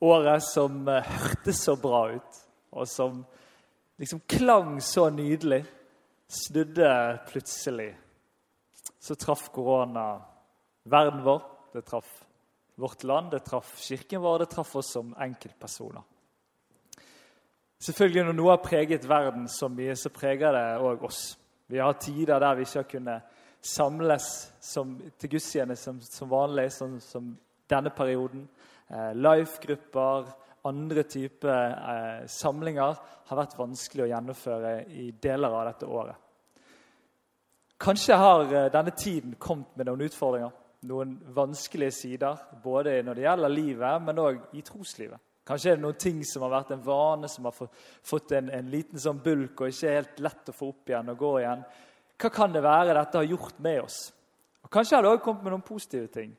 Året som eh, hørtes så bra ut, og som liksom klang så nydelig, snudde plutselig. Så traff korona verden vår, det traff vårt land, det traff kirken vår, det traff oss som enkeltpersoner. Selvfølgelig Når noe har preget verden så mye, så preger det òg oss. Vi har tider der vi ikke har kunnet samles som, til gudstjeneste som, som, vanlig, sånn som denne perioden. Eh, Life-grupper, andre typer eh, samlinger har vært vanskelig å gjennomføre i deler av dette året. Kanskje har eh, denne tiden kommet med noen utfordringer, noen vanskelige sider. Både når det gjelder livet, men òg i troslivet. Kanskje er det noen ting som har vært en vane, som har fått en, en liten sånn bulk og ikke er helt lett å få opp igjen og gå igjen. Hva kan det være dette har gjort med oss? Og Kanskje har det også kommet med noen positive ting.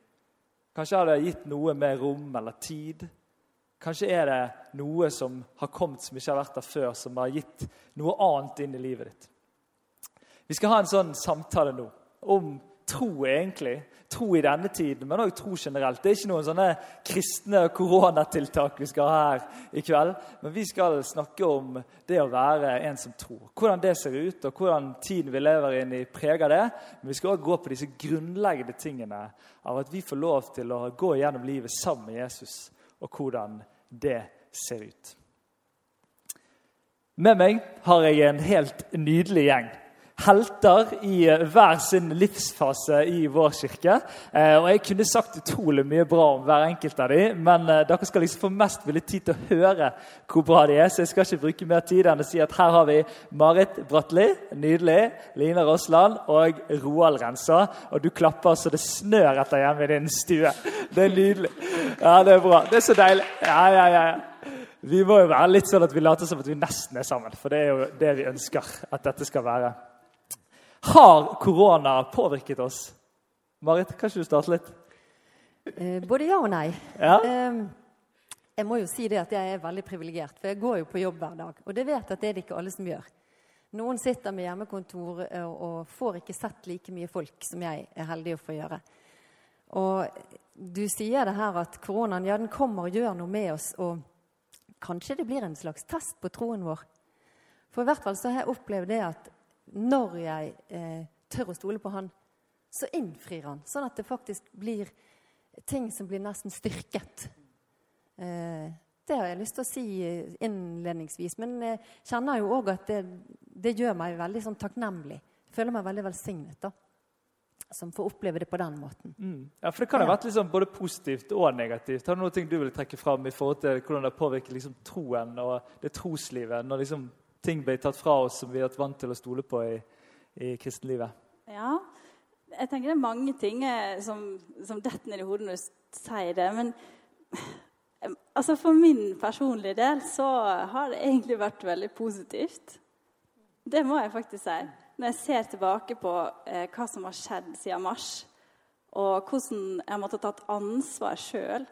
Kanskje har det gitt noe med rom eller tid. Kanskje er det noe som har kommet som ikke har vært der før, som har gitt noe annet inn i livet ditt. Vi skal ha en sånn samtale nå om tro, egentlig. Tro i denne tiden, men òg tro generelt. Det er ikke noen sånne kristne koronatiltak vi skal ha her i kveld. Men vi skal snakke om det å være en som tror. Hvordan det ser ut, og hvordan tiden vi lever inn i, preger det. Men vi skal òg gå på disse grunnleggende tingene av at vi får lov til å gå gjennom livet sammen med Jesus, og hvordan det ser ut. Med meg har jeg en helt nydelig gjeng helter i eh, hver sin livsfase i vår kirke. Eh, og Jeg kunne sagt utrolig mye bra om hver enkelt av dem, men eh, dere skal liksom få mest mulig tid til å høre hvor bra de er. Så jeg skal ikke bruke mer tid enn å si at her har vi Marit Bratli, nydelig, Line Rossland og Roald Rensa. Og du klapper så det snør etter hjemme i din stue. Det er nydelig. Ja, det er bra. Det er så deilig. Ja, ja, ja. Vi må jo være litt sånn at vi later som at vi nesten er sammen, for det er jo det vi ønsker at dette skal være. Har korona påvirket oss? Marit, kan ikke du starte litt? Eh, både ja og nei. Ja. Eh, jeg må jo si det at jeg er veldig privilegert, for jeg går jo på jobb hver dag. Og det vet jeg at det er det ikke alle som gjør. Noen sitter med hjemmekontor eh, og får ikke sett like mye folk som jeg er heldig å få gjøre. Og du sier det her at koronaen ja, den kommer og gjør noe med oss. Og kanskje det blir en slags test på troen vår. For i hvert fall så har jeg opplevd det at når jeg eh, tør å stole på han, så innfrir han. Sånn at det faktisk blir ting som blir nesten styrket. Eh, det har jeg lyst til å si innledningsvis. Men jeg kjenner jo òg at det, det, gjør meg veldig sånn takknemlig. Føler meg veldig velsignet. da som får oppleve det på den måten. Mm. Ja, for Det kan ha vært liksom både positivt og negativt. Har du noe du vil trekke fram i forhold til hvordan det påvirker liksom troen og det troslivet? når liksom ting ble tatt fra oss som vi har vært vant til å stole på i, i kristenlivet? Ja, jeg tenker det er mange ting eh, som, som detter ned i hodet når du sier det. Men altså for min personlige del så har det egentlig vært veldig positivt. Det må jeg faktisk si. Når jeg ser tilbake på eh, hva som har skjedd siden mars, og hvordan jeg måtte tatt ansvar sjøl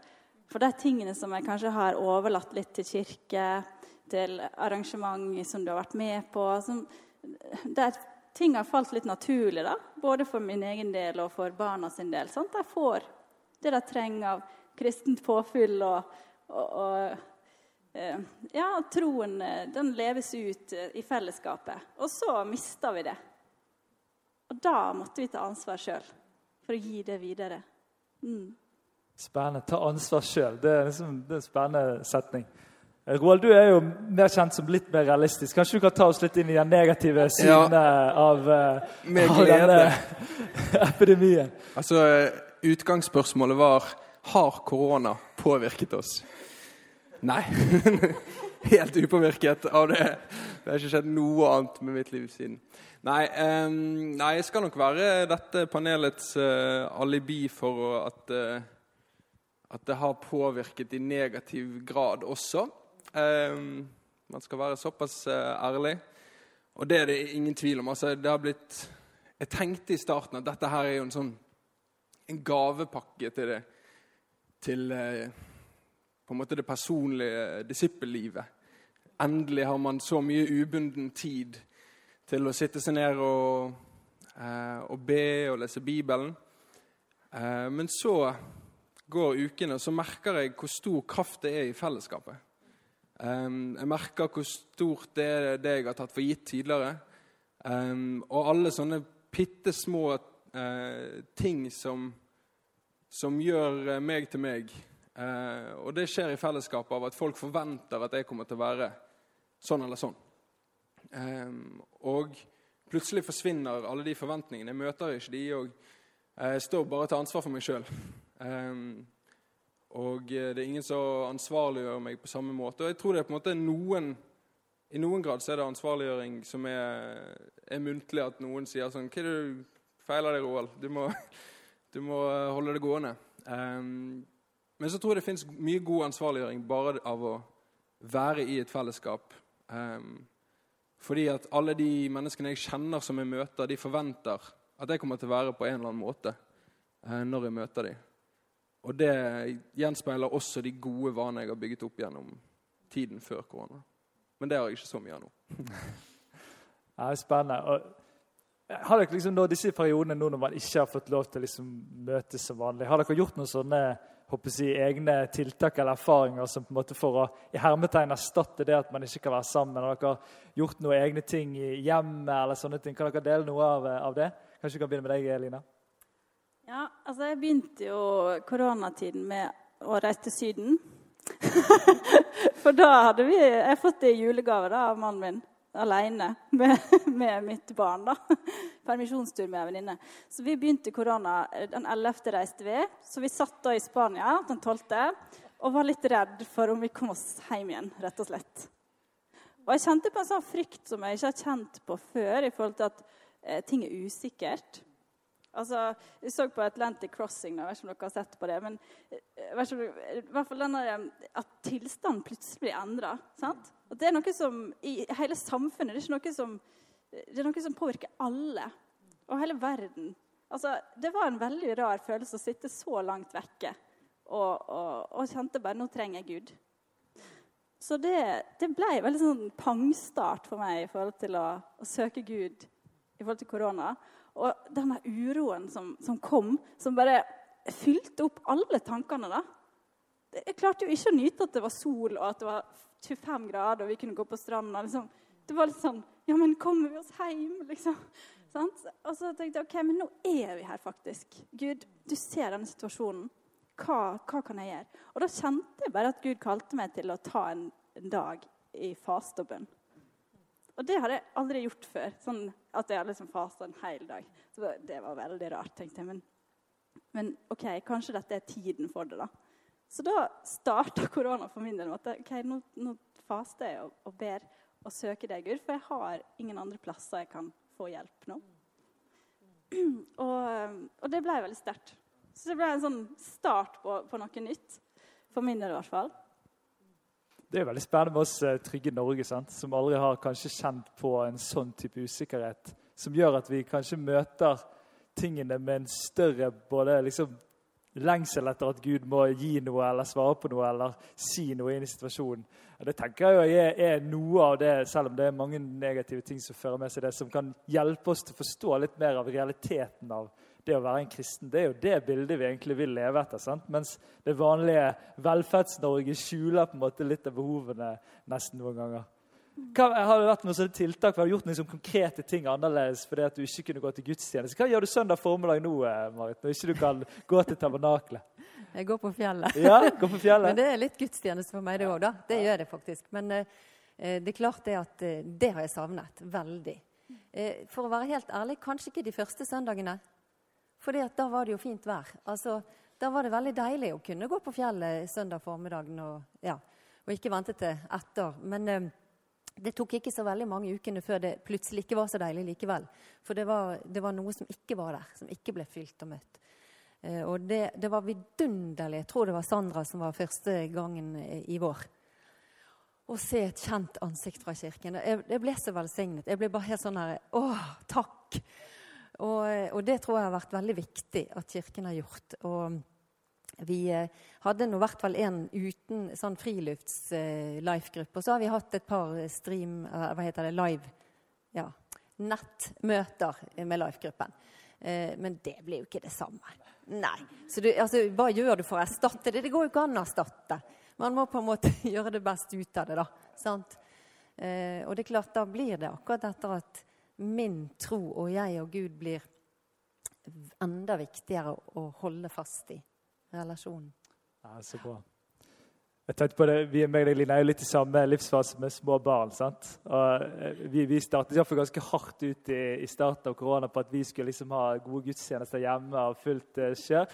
for de tingene som jeg kanskje har overlatt litt til kirke, til arrangement som du har vært med på. Som, der ting har falt litt naturlig, da, både for min egen del og for barna sin del. Sant? De får det de trenger av kristent påfyll og, og, og eh, ja, troen eh, den leves ut eh, i fellesskapet. Og så mister vi det. Og da måtte vi ta ansvar sjøl for å gi det videre. Mm. Spennende. Ta ansvar sjøl. Det, liksom, det er en spennende setning. Roald, du er jo mer kjent som litt mer realistisk. Kanskje du kan ta oss litt inn i den negative siden ja, av, uh, av denne epidemien? Altså, Utgangsspørsmålet var har korona påvirket oss. Nei. Helt upåvirket av det. Det har ikke skjedd noe annet med mitt liv siden. Nei, um, nei jeg skal nok være dette panelets uh, alibi for at uh, at det har påvirket i negativ grad også. Eh, man skal være såpass eh, ærlig. Og det er det ingen tvil om. Altså, det har blitt Jeg tenkte i starten at dette her er jo en sånn en gavepakke til det til eh, på en måte det personlige disippellivet. Endelig har man så mye ubunden tid til å sitte seg ned og, eh, og be og lese Bibelen. Men så går ukene, og så merker jeg hvor stor kraft det er i fellesskapet. Um, jeg merker hvor stort det er det jeg har tatt for gitt tidligere. Um, og alle sånne bitte små uh, ting som, som gjør meg til meg. Uh, og det skjer i fellesskapet av at folk forventer at jeg kommer til å være sånn eller sånn. Um, og plutselig forsvinner alle de forventningene. Jeg møter ikke de, og jeg står bare til ansvar for meg sjøl. Og eh, det er ingen som ansvarliggjør meg på samme måte. Og jeg tror det er på en måte noen I noen grad så er det ansvarliggjøring som er, er muntlig. At noen sier sånn Hva er det du feiler deg, Roald? Du må, du må eh, holde det gående. Um, men så tror jeg det fins mye god ansvarliggjøring bare av å være i et fellesskap. Um, fordi at alle de menneskene jeg kjenner som jeg møter, de forventer at jeg kommer til å være på en eller annen måte uh, når jeg møter dem. Og det gjenspeiler også de gode vanene jeg har bygget opp gjennom tiden før korona. Men det har jeg ikke så mye av nå. det er spennende. Og har dere liksom nå, disse periodene nå når man ikke har fått lov til å liksom møtes som vanlig, har dere gjort noen sånne jeg, egne tiltak eller erfaringer som på en måte for å i hermetegn erstatte det at man ikke kan være sammen? Har dere gjort noen egne ting i hjemmet? eller sånne ting? Kan dere dele noe av, av det? Kanskje vi kan begynne med deg, Lina? Ja, altså jeg begynte jo koronatiden med å reise til Syden. For da hadde vi, jeg fått det i julegave da, av mannen min alene med, med, mitt barn. da. Permisjonstur med ei venninne. Så vi begynte korona den 11. reiste vi. Så vi satt da i Spania den 12. og var litt redd for om vi kom oss hjem igjen, rett og slett. Og jeg kjente på en sånn frykt som jeg ikke har kjent på før, i forhold til at eh, ting er usikkert. Altså, Vi så på Atlantic Crossing. Jeg vet ikke om dere har sett på det. Men eh, i hvert fall denne, eh, at tilstanden plutselig blir endra. Det er noe som i hele samfunnet det er, noe som, det er noe som påvirker alle. Og hele verden. Altså, det var en veldig rar følelse å sitte så langt vekke og, og, og kjente bare nå trenger jeg Gud. Så det, det ble en veldig sånn pangstart for meg i forhold til å, å søke Gud i forhold til korona. Og denne uroen som, som, kom, som bare fylte opp alle tankene. da. Jeg klarte jo ikke å nyte at det var sol og at det var 25 grader og vi kunne gå på stranda. Liksom. Det var litt sånn Ja, men kommer vi oss hjem? liksom? Og så tenkte jeg ok, men nå er vi her faktisk. Gud, du ser denne situasjonen. Hva, hva kan jeg gjøre? Og da kjente jeg bare at Gud kalte meg til å ta en, en dag i faste. Og det hadde jeg aldri gjort før. sånn At jeg hadde liksom fasa en hel dag. Så det var veldig rart, tenkte jeg. Men, men, OK, kanskje dette er tiden for det, da. Så da starta korona for min del med at okay, nå, nå faster jeg og, og, ber og søker deg, Gud, for jeg har ingen andre plasser jeg kan få hjelp nå. Og, og det ble veldig sterkt. Så det ble en sånn start på, på noe nytt. For min del, i hvert fall. Det er veldig spennende med oss eh, trygge Norge, sant? som aldri har kanskje kjent på en sånn type usikkerhet. Som gjør at vi kanskje møter tingene med en større både liksom, lengsel etter at Gud må gi noe eller svare på noe eller si noe inn i situasjonen. Det tenker jeg er, er, noe av det, selv om det er mange negative ting som fører med seg det, som kan hjelpe oss til å forstå litt mer av realiteten av det å være en kristen, det er jo det bildet vi egentlig vil leve etter. sant? Mens det vanlige Velferds-Norge skjuler på en måte litt av behovene nesten noen ganger. Hva, har det vært noen sånne tiltak? Har du gjort noen konkrete ting annerledes fordi at du ikke kunne gå til gudstjeneste? Hva gjør du søndag formiddag nå, eh, Marit, når ikke du kan gå til tabernaklet? Jeg går på fjellet. Ja, går på fjellet. Men det er litt gudstjeneste for meg, det òg, da. Det gjør det faktisk. Men eh, eh, det er klart det at eh, det har jeg savnet veldig. Eh, for å være helt ærlig, kanskje ikke de første søndagene. For da var det jo fint vær. Altså, da var det veldig deilig å kunne gå på fjellet søndag formiddagen og, ja, og ikke vente til etter. Men eh, det tok ikke så veldig mange ukene før det plutselig ikke var så deilig likevel. For det var, det var, noe som ikke var der, som ikke ble fylt og møtt. Eh, og det, det var vidunderlig. Jeg tror det var Sandra som var første gangen eh, i vår. Å se et kjent ansikt fra kirken. Jeg, jeg ble så velsignet. Jeg ble bare helt sånn her Å, takk! Og, og, det tror jeg har vært veldig viktig at Kirken har gjort. Og vi eh, hadde nå i hvert fall en uten sånn frilufts-life-gruppe. Eh, og så har vi hatt et par stream, hva heter det, live ja, nettmøter med life-gruppen. Eh, men det blir jo ikke det samme. Nei. Så du, altså, hva gjør du for å erstatte det? Det går jo ikke an å erstatte. Man må på en måte gjøre det best ut av det, da. Sant? Eh, og det er klart, da blir det akkurat etter at min tro og jeg og Gud blir enda viktigere å holde fast i relasjonen. Ja, så bra. Jeg tenkte på det, Vi og meg er jo litt i samme livsfase med små barn. sant? Og eh, vi, vi startet ganske hardt ut i, i, starten av korona på at vi skulle liksom ha gode gudstjenester hjemme og fullt uh.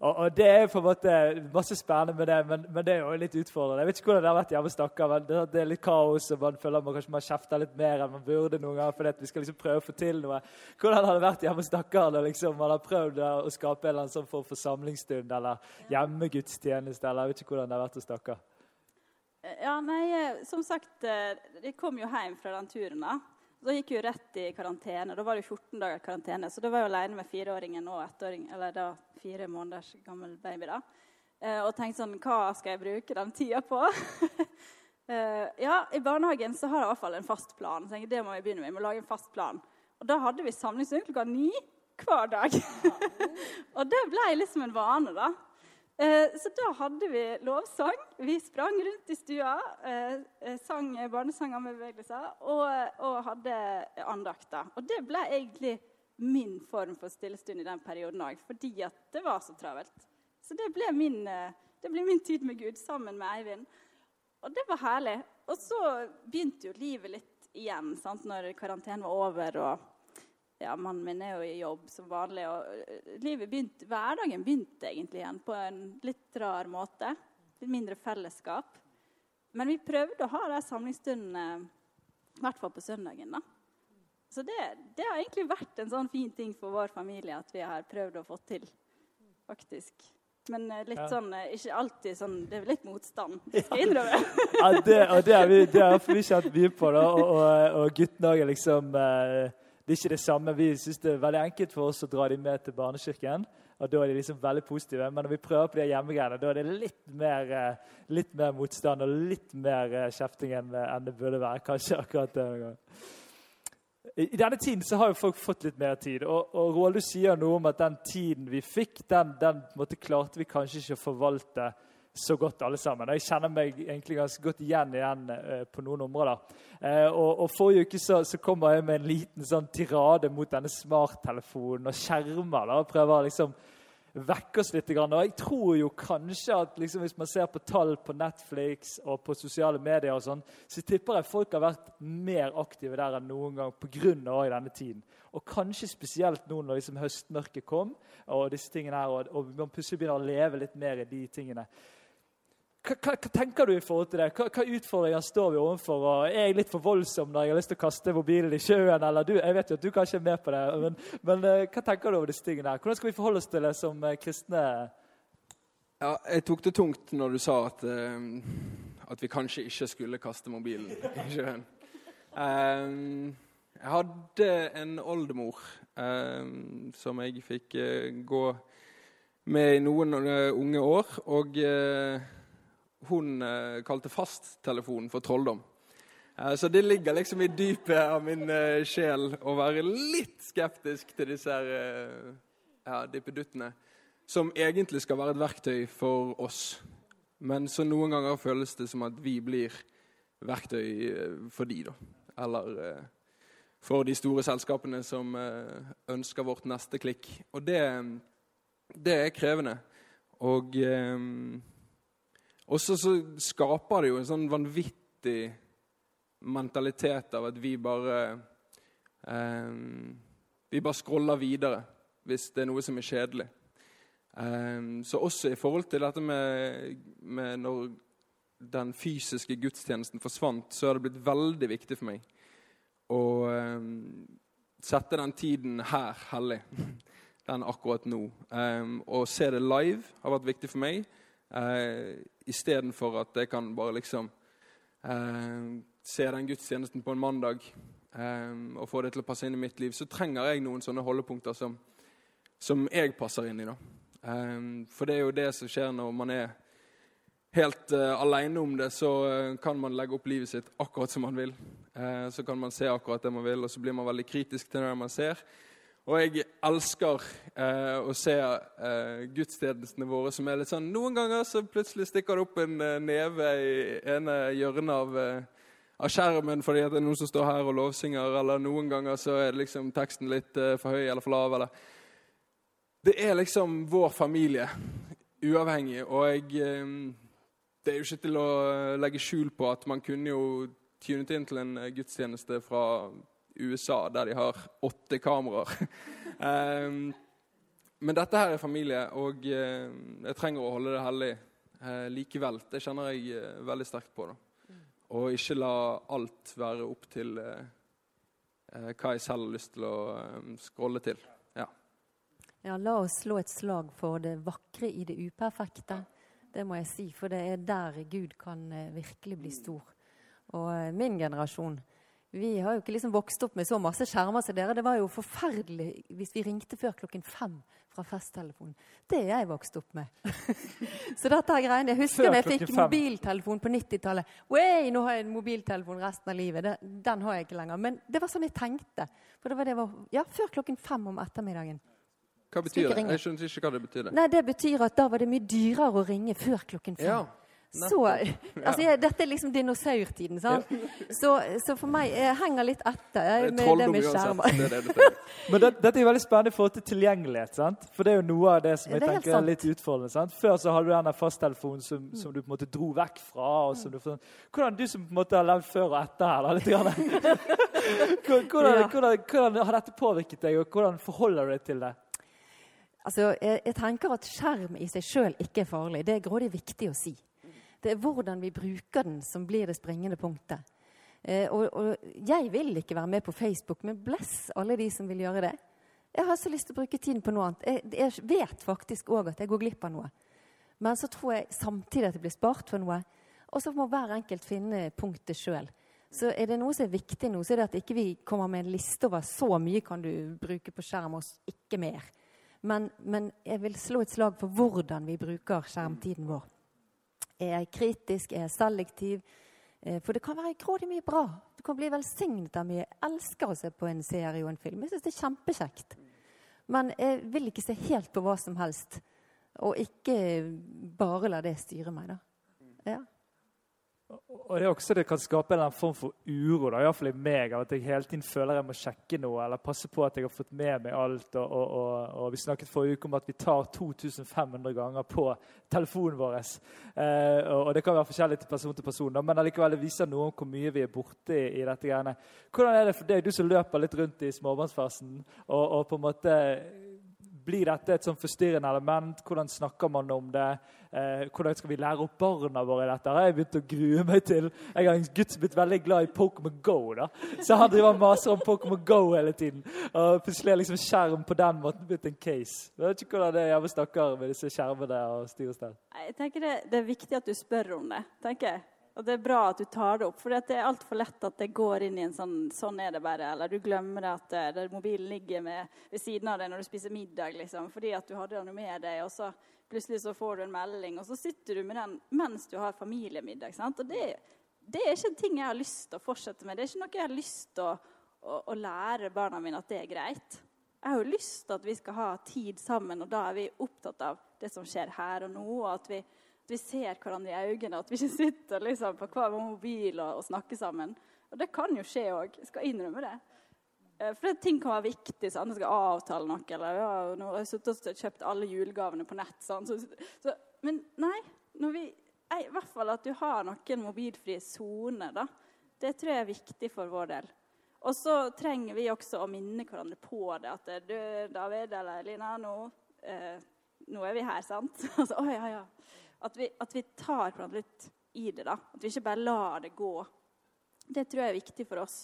Og, og, Det er på en måte masse spennende med det, men, men, det er jo litt utfordrende. Jeg vet ikke hvordan det har vært hjemme hos dere, men det, det, er litt kaos, og man føler man kanskje man kjefter litt mer enn man burde noen ganger, fordi vi skal liksom prøve å få til noe. Hvordan har det vært hjemme hos dere når liksom, man har prøvd å skape en eller annen sånn form for samlingsstund eller hjemmegudstjeneste? eller Jeg vet ikke hvordan det har vært hos dere. Ja, nei, eh, som sagt, jeg eh, kom jo hjem fra den turen. da. Så gikk jeg jo rett i karantene. Da var det jo 14 dager karantene. Så da var jeg alene med fireåringen og ettåringen, eller da fire måneders gammel baby. da. Eh, og tenkte sånn Hva skal jeg bruke den tida på? eh, ja, I barnehagen så har jeg i hvert fall en fast plan. Så jeg, det må vi begynne med. Vi må lage en fast plan. Og da hadde vi samlingsstund klokka ni hver dag. og det ble liksom en vane, da. Eh, så da hadde vi lovsang. Vi sprang rundt i stua, eh, eh, sang barnesanger med bevegelser og, og hadde andakter. Og det ble egentlig min form for stillestund i den perioden òg, fordi at det var så travelt. Så det ble, min, det ble min tid med Gud sammen med Eivind. Og det var herlig. Og så begynte jo livet litt igjen sant? når karantenen var over. og ja, Mannen min er jo i jobb som vanlig. og livet begynte, Hverdagen begynte egentlig igjen på en litt rar måte. Litt mindre fellesskap. Men vi prøvde å ha de samlingsstundene, i hvert fall på søndagen. da. Så det, det, har egentlig vært en sånn fin ting for vår familie at vi har prøvd å få til. faktisk. Men eh, litt ja. sånn, eh, ikke alltid sånn Det er litt motstand, skal jeg innrømme. ja, det, og det har vi, det vi kjent mye på. da, Og, og, og guttene òg liksom eh, det er ikke det samme. Vi syns det er veldig enkelt for oss å dra dem med til barnekirken. og Da er de liksom veldig positive. Men når vi prøver på de hjemmegreiene, da er det litt mer, eh, litt mer motstand og litt mer eh, kjefting enn det burde være. kanskje akkurat det. I denne tiden så har jo folk fått litt mer tid. Og, og Roald, du sier noe om at den tiden vi fikk, den, den måtte, klarte vi kanskje ikke å forvalte så godt, alle sammen. Jeg kjenner meg egentlig ganske godt igjen igjen uh, på noen områder. Uh, og, og, Forrige uke så, så kom jeg med en liten sånn tirade mot denne smarttelefonen og skjermer. Da, og prøver å liksom vekke oss litt. Og jeg tror jo kanskje at liksom, hvis man ser på tall på Netflix og på sosiale medier, og sånn, så tipper jeg folk har vært mer aktive der enn noen gang pga. denne tiden. Og kanskje spesielt nå når liksom høstmørket kom, og disse tingene her, og, og man plutselig begynner å leve litt mer i de tingene. Hva, hva, tenker du i forhold til det? Hva, hva, utfordringer står vi overfor? Og er jeg litt for voldsom når jeg har lyst til å kaste mobilen i sjøen? eller du, Jeg vet jo at du kanskje er med på det, men, men uh, hva tenker du over disse tingene? her? Hvordan skal vi forholde oss til det som uh, kristne? Ja, Jeg tok det tungt når du sa at, uh, at vi kanskje ikke skulle kaste mobilen i sjøen. Um, jeg hadde en oldemor um, som jeg fikk gå med i noen unge år. og hun eh, kalte fasttelefonen for trolldom. Eh, så det ligger liksom i dypet av min eh, sjel å være litt skeptisk til disse her, ja, dippeduttene. Som egentlig skal være et verktøy for oss, men så noen ganger føles det som at vi blir verktøy for de, da. Eller for de store selskapene som ønsker vårt neste klikk. Og det, det er krevende. Og og så, skaper det jo en sånn vanvittig mentalitet av at vi bare eh, Vi bare scroller videre hvis det er noe som er kjedelig. Eh, så også i forhold til dette med, med når den fysiske gudstjenesten forsvant, så har det blitt veldig viktig for meg å eh, sette den tiden her hellig. den akkurat nå. Um, å se det live har vært viktig for meg, uh, istedenfor at jeg kan bare liksom eh, se den gudstjenesten på en mandag eh, og få det til å passe inn i mitt liv. Så trenger jeg noen sånne holdepunkter som, som jeg passer inn i. da. Eh, for det er jo det som skjer når man er helt uh, alene om det, så uh, kan man legge opp livet sitt akkurat som man vil. Uh, så kan man se akkurat det man vil, og så blir man veldig kritisk til det man ser. Og jeg elsker eh, å se gudstjenestene våre som er litt sånn Noen ganger så plutselig stikker det opp en neve i ene hjørnet av, av skjermen fordi det er noen som står her og lovsynger, eller noen ganger så er liksom teksten litt for høy eller for lav. eller Det er liksom vår familie, uavhengig. Og jeg det er jo ikke til å legge skjul på at man kunne jo tunet inn til en gudstjeneste fra USA, der de har åtte kameraer. um, men dette her er familie, og uh, jeg trenger å holde det hellig uh, likevel. Det kjenner jeg uh, veldig sterkt på. da. Og ikke la alt være opp til hva jeg selv har lyst til å scrolle til. Ja. ja, la oss slå et slag for det vakre i det uperfekte. Det må jeg si, for det er der Gud kan virkelig bli stor. Og min generasjon vi har jo ikke liksom vokst opp med så masse skjermer som dere. Det var jo forferdelig hvis vi ringte før klokken fem fra festtelefonen. Det er jeg vokst opp med. så dette er greiene. Jeg husker da jeg fikk mobiltelefon på 90-tallet. Nå har jeg en mobiltelefon resten av livet. Det, den har jeg ikke lenger. Men det var sånn jeg tenkte. For det var det var, ja, før klokken fem om ettermiddagen. Hva betyr det? Jeg skjønner ikke hva det betyr. Nei, Det betyr at da var det mye dyrere å ringe før klokken fem. Ja. Så, altså, jeg, Dette er liksom dinosaurtiden. sant? Så, så, for meg jeg henger litt etter jeg, med det med skjermer. Men det, dette er veldig spennende i forhold til tilgjengelighet. sant? For det er jo noe av det som jeg det er tenker er litt utfordrende. sant? Før så hadde du den fasttelefonen som, som, du på en måte dro vekk fra. og som du, Hvordan du som på en måte har levd før og etter her, da, litt grann. hvordan, hvordan, hvordan har dette påvirket deg, og hvordan forholder du deg til det? Altså, jeg, jeg, tenker at skjerm i seg sjøl ikke er farlig. Det er grådig viktig å si. Det er hvordan vi bruker den, som blir det springende punktet. Eh, og, og, jeg vil ikke være med på Facebook, men bless alle de som vil gjøre det. Jeg har så lyst til å bruke tiden på noe annet. Jeg, jeg vet faktisk òg at jeg går glipp av noe. Men så tror jeg samtidig at det blir spart for noe. Og så må hver enkelt finne punktet sjøl. Så er det noe som er viktig nå, så er det at ikke vi kommer med en liste over så mye kan du bruke på skjerm, og ikke mer. Men, men, jeg vil slå et slag for hvordan vi bruker skjermtiden vår. Er jeg kritisk? Er jeg selektiv? Eh, for det kan være grådig mye bra. Du kan bli velsignet av mye. Jeg elsker å se på en serie og en film. Jeg syns det er kjempekjekt. Men jeg vil ikke se helt på hva som helst. Og ikke bare la det styre meg, da. Ja. Og det er også det kan skape en form for uro, da, iallfall i meg, at jeg hele tiden føler jeg må sjekke noe eller passe på at jeg har fått med meg alt. Og, og, og, og Vi snakket forrige uke om at vi tar 2500 ganger på telefonen vår. Eh, og, Det kan være forskjellig til person til person, da, men allikevel det viser noe om hvor mye vi er borte i, i dette. greiene. Hvordan er det for deg, du som løper litt rundt i småbarnsfasen, og, og på en måte blir dette et sånn forstyrrende element? Hvordan snakker man om det? Eh, hvordan skal vi lære opp barna våre dette? Jeg har begynt å grue meg til. Jeg har en gutt som er blitt veldig glad i Pokémon Go. da. Så han driver og maser om Pokémon Go hele tiden. Og plutselig er liksom skjerm på den måten blitt en case. Jeg vet ikke hvordan det er hjemme stakkar med disse skjermene og styr og stell. Jeg tenker det, det er viktig at du spør om det. tenker jeg. Og det er bra at du tar det opp, for det er altfor lett at det går inn i en sånn Sånn er det bare. Eller du glemmer det at det, eh, mobilen ligger med, ved siden av deg når du spiser middag, liksom. Fordi at du hadde den med deg, og så plutselig så får du en melding, og så sitter du med den mens du har familiemiddag. sant? Og det, det er ikke en ting jeg har lyst til å fortsette med. Det er ikke noe jeg har lyst til å, å, å lære barna mine at det er greit. Jeg har jo lyst til at vi skal ha tid sammen, og da er vi opptatt av det som skjer her og nå. og at vi at vi ser hverandre i øynene, at vi ikke sitter liksom, på hver mobil og, og, snakker sammen. Og det kan jo skje òg. Jeg skal innrømme det. Eh, for ting kan være viktig. sånn, Jeg skal avtale noe. eller ja, nå har jeg suttet og kjøpt alle julegavene på nett. Sånn, så, så, men nei. Vi, I hvert fall at du har noen mobilfrie soner. Det tror jeg er viktig for vår del. Og så trenger vi også å minne hverandre på det. At du, David eller Lina, nå, eh, nå er vi her, sant? Altså, å, ja, ja. At vi, at vi tar hverandre litt i det. da. At vi ikke bare lar det gå. Det tror jeg er viktig for oss.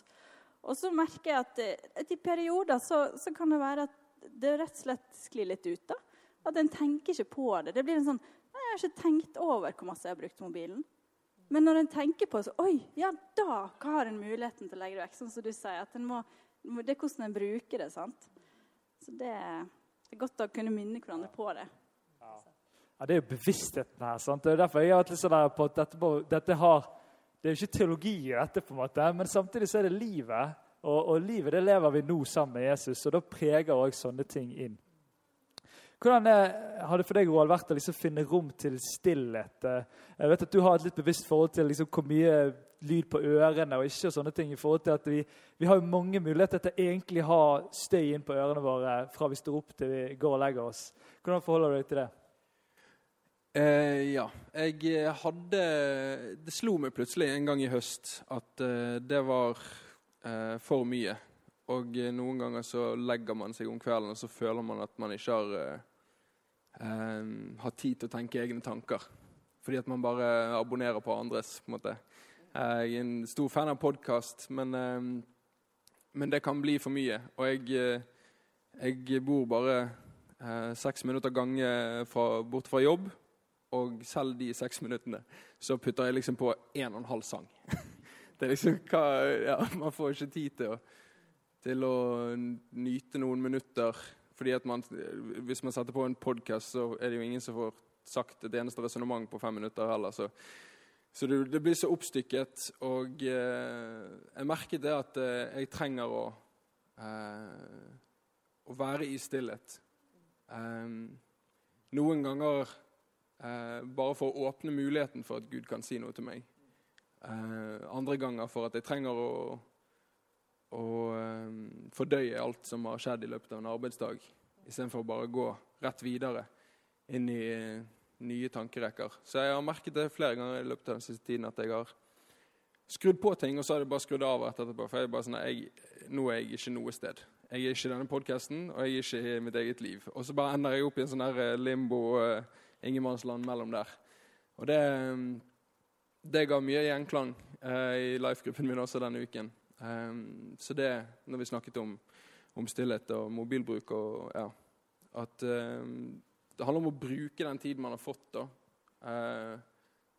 Og så merker jeg at, at i perioder så, så, kan det være at det rett og slett sklir litt ut. da. At en tenker ikke på det. Det blir en sånn jeg har ikke tenkt over hvor masse jeg har brukt mobilen. Men når en tenker på det, så Oi, ja, da har en muligheten til å legge det vekk. Sånn som du sier. at en må, Det er hvordan en bruker det. sant? Så det, det er godt å kunne minne hverandre på det. Ja, Det er jo bevisstheten her. sant? Det er derfor jeg har vært litt sånn der på at dette, dette har, Det er jo ikke teologi i dette, på en måte, men samtidig så er det livet. Og, og livet det lever vi nå sammen med Jesus, og da preger òg sånne ting inn. Hvordan har det for deg Roald, vært å liksom finne rom til stillhet? Jeg vet at Du har et litt bevisst forhold til liksom hvor mye lyd på ørene og ikke og sånne ting. i forhold til at Vi, vi har jo mange muligheter til å egentlig ha støy inn på ørene våre fra vi står opp til vi går og legger oss. Hvordan forholder du deg til det? Eh, ja. Jeg hadde Det slo meg plutselig en gang i høst at eh, det var eh, for mye. Og eh, noen ganger så legger man seg om kvelden og så føler man at man ikke har eh, eh, har tid til å tenke egne tanker. Fordi at man bare abonnerer på andres. på en måte. Jeg er en stor fan av podkast, men, eh, men, det kan bli for mye. Og jeg, eh, jeg bor bare eh, seks minutter gange fra, bort fra jobb. Og selv de seks minuttene så putter jeg liksom på en og en halv sang. det er liksom hva, ja, Man får ikke tid til å, til å nyte noen minutter fordi at man, Hvis man setter på en podkast, så er det jo ingen som får sagt et eneste resonnement på fem minutter heller. Så, så det, det, blir så oppstykket. Og eh, jeg merket det at eh, jeg trenger å, eh, å være i stillhet. Eh, noen ganger eh, bare for å åpne muligheten for at Gud kan si noe til meg. Eh, andre ganger for at jeg trenger å å eh, fordøye alt som har skjedd i løpet av en arbeidsdag, istedenfor å bare gå rett videre inn i uh, nye tankerekker. Så jeg har merket det flere ganger i løpet av den siste tiden at jeg har skrudd på ting, og så har jeg bare skrudd av etterpå. For jeg er bare sånn, jeg, nå er jeg ikke noe sted. Jeg er ikke i denne podkasten, og jeg er ikke i mitt eget liv. Og så bare ender jeg opp i en sånn eh, limbo, uh, ingenmannsland mellom der. Og det, det ga mye gjenklang eh, i life-gruppen min også denne uken. Eh, så det, når vi snakket om, om stillhet og mobilbruk og ja, At eh, det handler om å bruke den tiden man har fått. da. Uh,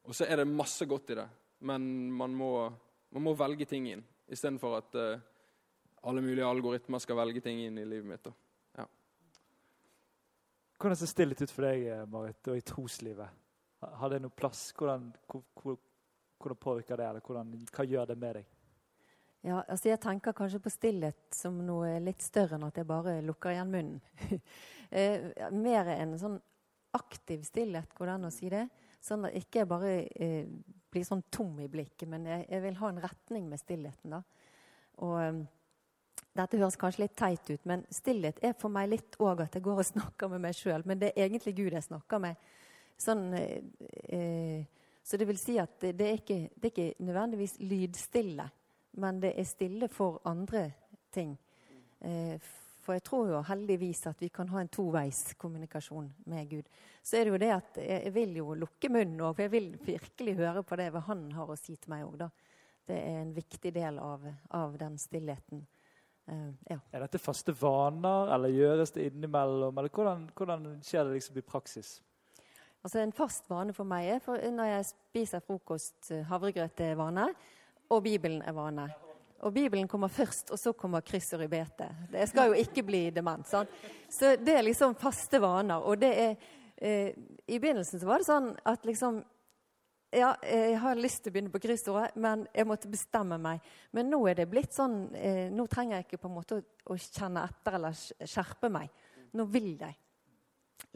og så er det masse godt i det, men man må, man må velge ting inn. Istedenfor at uh, alle mulige algoritmer skal velge ting inn i livet mitt. da. Hvordan ser stillhet ut for deg Marit, og i troslivet? Har det noen plass? Hvordan, hvordan påvirker det, eller hvordan, hva gjør det med deg? Ja, altså Jeg tenker kanskje på stillhet som noe litt større enn at jeg bare lukker igjen munnen. eh, mer en sånn aktiv stillhet, går det an å si det? Sånn at ikke jeg bare eh, blir sånn tom i blikket, men jeg, jeg, vil ha en retning med stillheten. da. Og eh, Dette høres kanskje litt teit ut, men stillhet er for meg litt òg at jeg går og snakker med meg sjøl. Men det er egentlig Gud jeg snakker med. Sånn, eh, eh, så det vil si at det, er ikke, det er ikke nødvendigvis lydstille men det er stille for andre ting. Eh, for jeg tror jo heldigvis at vi kan ha en toveiskommunikasjon med Gud. Så er det jo det at jeg vil jo lukke munnen òg, for jeg vil virkelig høre på det hva han har å si til meg òg, da. Det er en viktig del av, av den stillheten. Uh, ja. Er dette faste vaner, eller gjøres det innimellom? Eller hvordan, hvordan skjer det liksom i praksis? Altså En fast vane for meg er for når jeg spiser frokost, eh, havregrøt er vane og Bibelen er vane. Og Bibelen kommer først, og så kommer kryss og ribete. Jeg skal jo ikke bli dement. Sånn. Så det er liksom faste vaner. Og det er eh, I begynnelsen så var det sånn at liksom Ja, jeg har lyst til å begynne på kryssordet, men jeg måtte bestemme meg. Men nå er det blitt sånn eh, Nå trenger jeg ikke på en måte å, å kjenne etter eller skjerpe meg. Nå vil jeg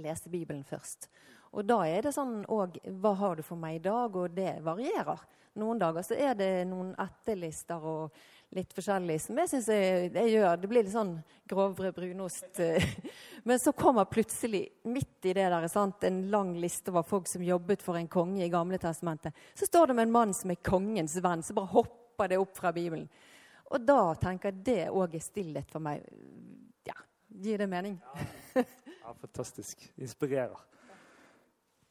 lese Bibelen først. Og da er det sånn òg Hva har du for meg i dag? Og det varierer. Noen dager så er det noen etterlister og litt forskjellig som jeg syns jeg, jeg, gjør. Det blir litt sånn grovere brunost. Men så kommer plutselig, midt i det der, sant, en lang liste over folk som jobbet for en konge i Gamle testamentet. Så står det med en mann som er kongens venn. Så bare hopper det opp fra Bibelen. Og da tenker jeg det òg er stillhet for meg. Ja, gir det mening? Ja, ja fantastisk. Inspirerer.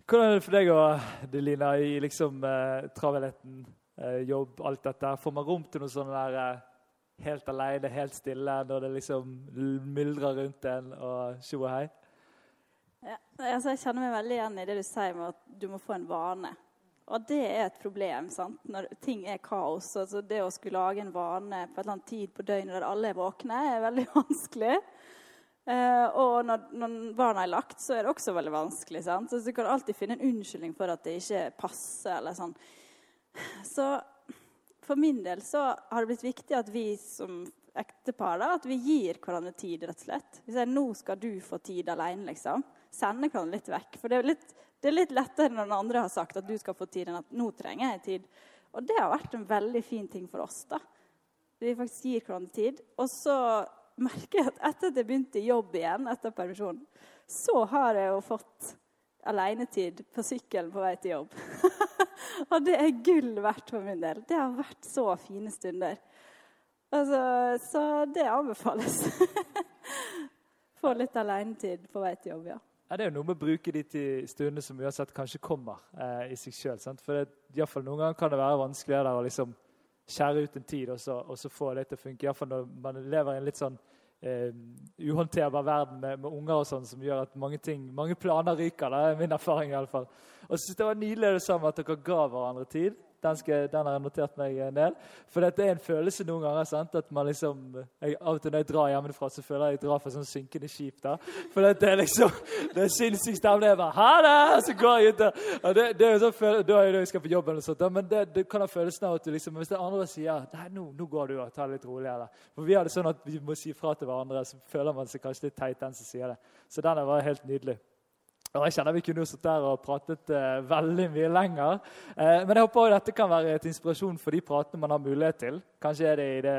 Hvordan er det for deg og Delina i liksom eh, travelheten, eh, jobb, alt dette? Får man rom til noe sånn der eh, helt alene, helt stille, når det liksom myldrer rundt en og tjo og hei? Ja, altså jeg kjenner meg veldig igjen i det du sier med at du må få en vane. Og det er et problem sant? når ting er kaos. Altså det å skulle lage en vane på et eller annet tid på døgnet der alle er våkne, er veldig vanskelig. Uh, og når, når, barna er lagt, så er det også veldig vanskelig. Sant? Så Du kan alltid finne en unnskyldning for at det ikke passer. eller sånn. Så for min del så har det blitt viktig at vi som ektepar da, at vi gir hverandre tid, rett og slett. Vi sier 'nå skal du få tid alene', liksom. Sende hverandre litt vekk. For det er litt det er litt lettere når den andre har sagt at du skal få tid, enn at nå trenger jeg tid. Og det har vært en veldig fin ting for oss. da. Vi faktisk gir hverandre tid. Og så merker jeg at etter at jeg begynte i jobb igjen etter permisjonen, så har jeg jo fått alenetid på sykkelen på vei til jobb. og det er gull verdt for min del. Det har vært så fine stunder. Altså, så det anbefales. Få litt alenetid på vei til jobb, ja. Ja, det er jo noe med å bruke de til stundene som uansett kanskje kommer eh, i seg sjøl. For det, i fall, noen ganger kan det være vanskeligere å liksom skjære ut en tid og så, og så få det til å funke. Iallfall når man lever i en litt sånn eh, uhåndterbar verden med, med, unger og sånn, som gjør at mange, ting, mange planer ryker. Det er min erfaring. i alle fall. Og så synes Det var nydelig det samme at dere ga hverandre tid. Den, skal, den, har jeg notert meg en del. For dette er en følelse noen ganger sant? at man liksom jeg, Av og til når jeg drar hjemmefra, så føler jeg jeg drar fra sånn synkende skip. da. For dette er liksom det er sinnssyk stemning. Jeg bare Ha det! Så går jeg ut der. Og det, det er jo sånn, Da er det jeg skal på jobb, eller sånt, da. men det, det, kan ha følelsen av at du liksom Hvis det andre sier Nei, nå, nå går du og tar det litt roligere. For vi har det sånn at vi må si fra til hverandre, så føler man seg kanskje litt teit, den som sier det. Så den var helt nydelig. Og jeg kjenner Vi kunne jo sittet der og pratet eh, veldig mye lenger. Eh, men jeg håper dette kan være et inspirasjon for de pratene man har mulighet til. Kanskje er det i det,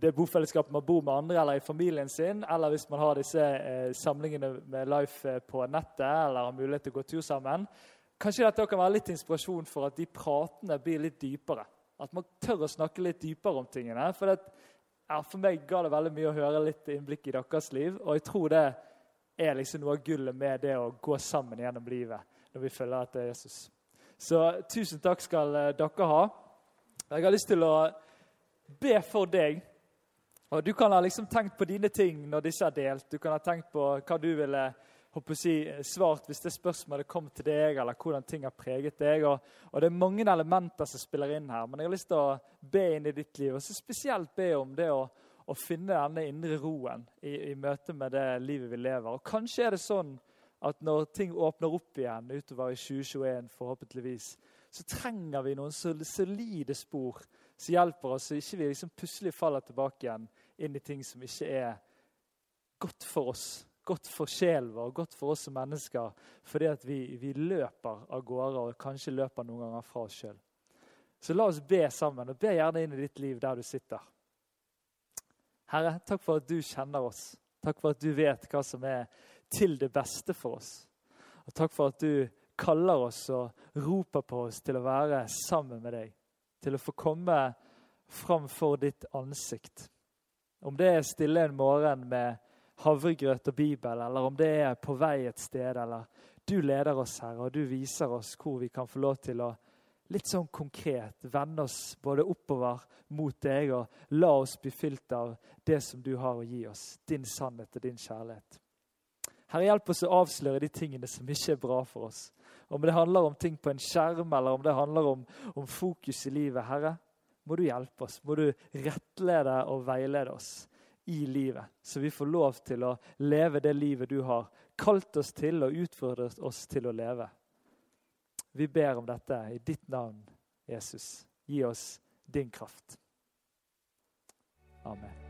det bofellesskapet man bor med andre, eller i familien sin. Eller hvis man har disse eh, samlingene med Life eh, på nettet, eller har mulighet til å gå tur sammen. Kanskje dette kan være litt inspirasjon for at de pratene blir litt dypere. At man tør å snakke litt dypere om tingene. For, det, ja, for meg ga det veldig mye å høre litt innblikk i deres liv. Og jeg tror det er liksom noe av gullet med det å gå sammen gjennom livet når vi følger etter Jesus. Så tusen takk skal eh, dere ha. Jeg har lyst til å be for deg. Og Du kan ha liksom tenkt på dine ting når disse er delt. Du kan ha tenkt på hva du ville håper si, svart hvis det spørsmålet kom til deg, eller hvordan ting har preget deg. Og, og, Det er mange elementer som spiller inn her, men jeg har lyst til å be inn i ditt liv. Og så spesielt be om det å å finne denne indre roen i, i, møte med det livet vi lever. Og Kanskje er det sånn at når ting åpner opp igjen utover i 2021, forhåpentligvis, så trenger vi noen solide spor som hjelper oss, så ikke vi liksom plutselig faller tilbake igjen inn i ting som ikke er godt for oss, godt for sjelen vår, godt for oss som mennesker, fordi at vi, vi løper av gårde og kanskje løper noen ganger fra oss sjøl. Så la oss be sammen, og be gjerne inn i ditt liv der du sitter. Herre, takk for at du kjenner oss. Takk for at du vet hva som er til det beste for oss. Og takk for at du kaller oss og roper på oss til å være sammen med deg. Til å få komme fram for ditt ansikt. Om det er stille en morgen med havregrøt og Bibel, eller om det er på vei et sted, eller du leder oss, Herre, og du viser oss hvor vi kan få lov til å litt sånn konkret vende oss både oppover mot deg og la oss bli fylt av det som du har å gi oss, din sannhet og din kjærlighet. Herre, hjelp oss å avsløre de tingene som ikke er bra for oss. Om det handler om ting på en skjerm, eller om det handler om, om fokus i livet. Herre, må du hjelpe oss. Må du rettlede og veilede oss i livet, så vi får lov til å leve det livet du har kalt oss til og utfordret oss til å leve. Vi ber om dette i ditt navn, Jesus. Gi oss din kraft. Amen.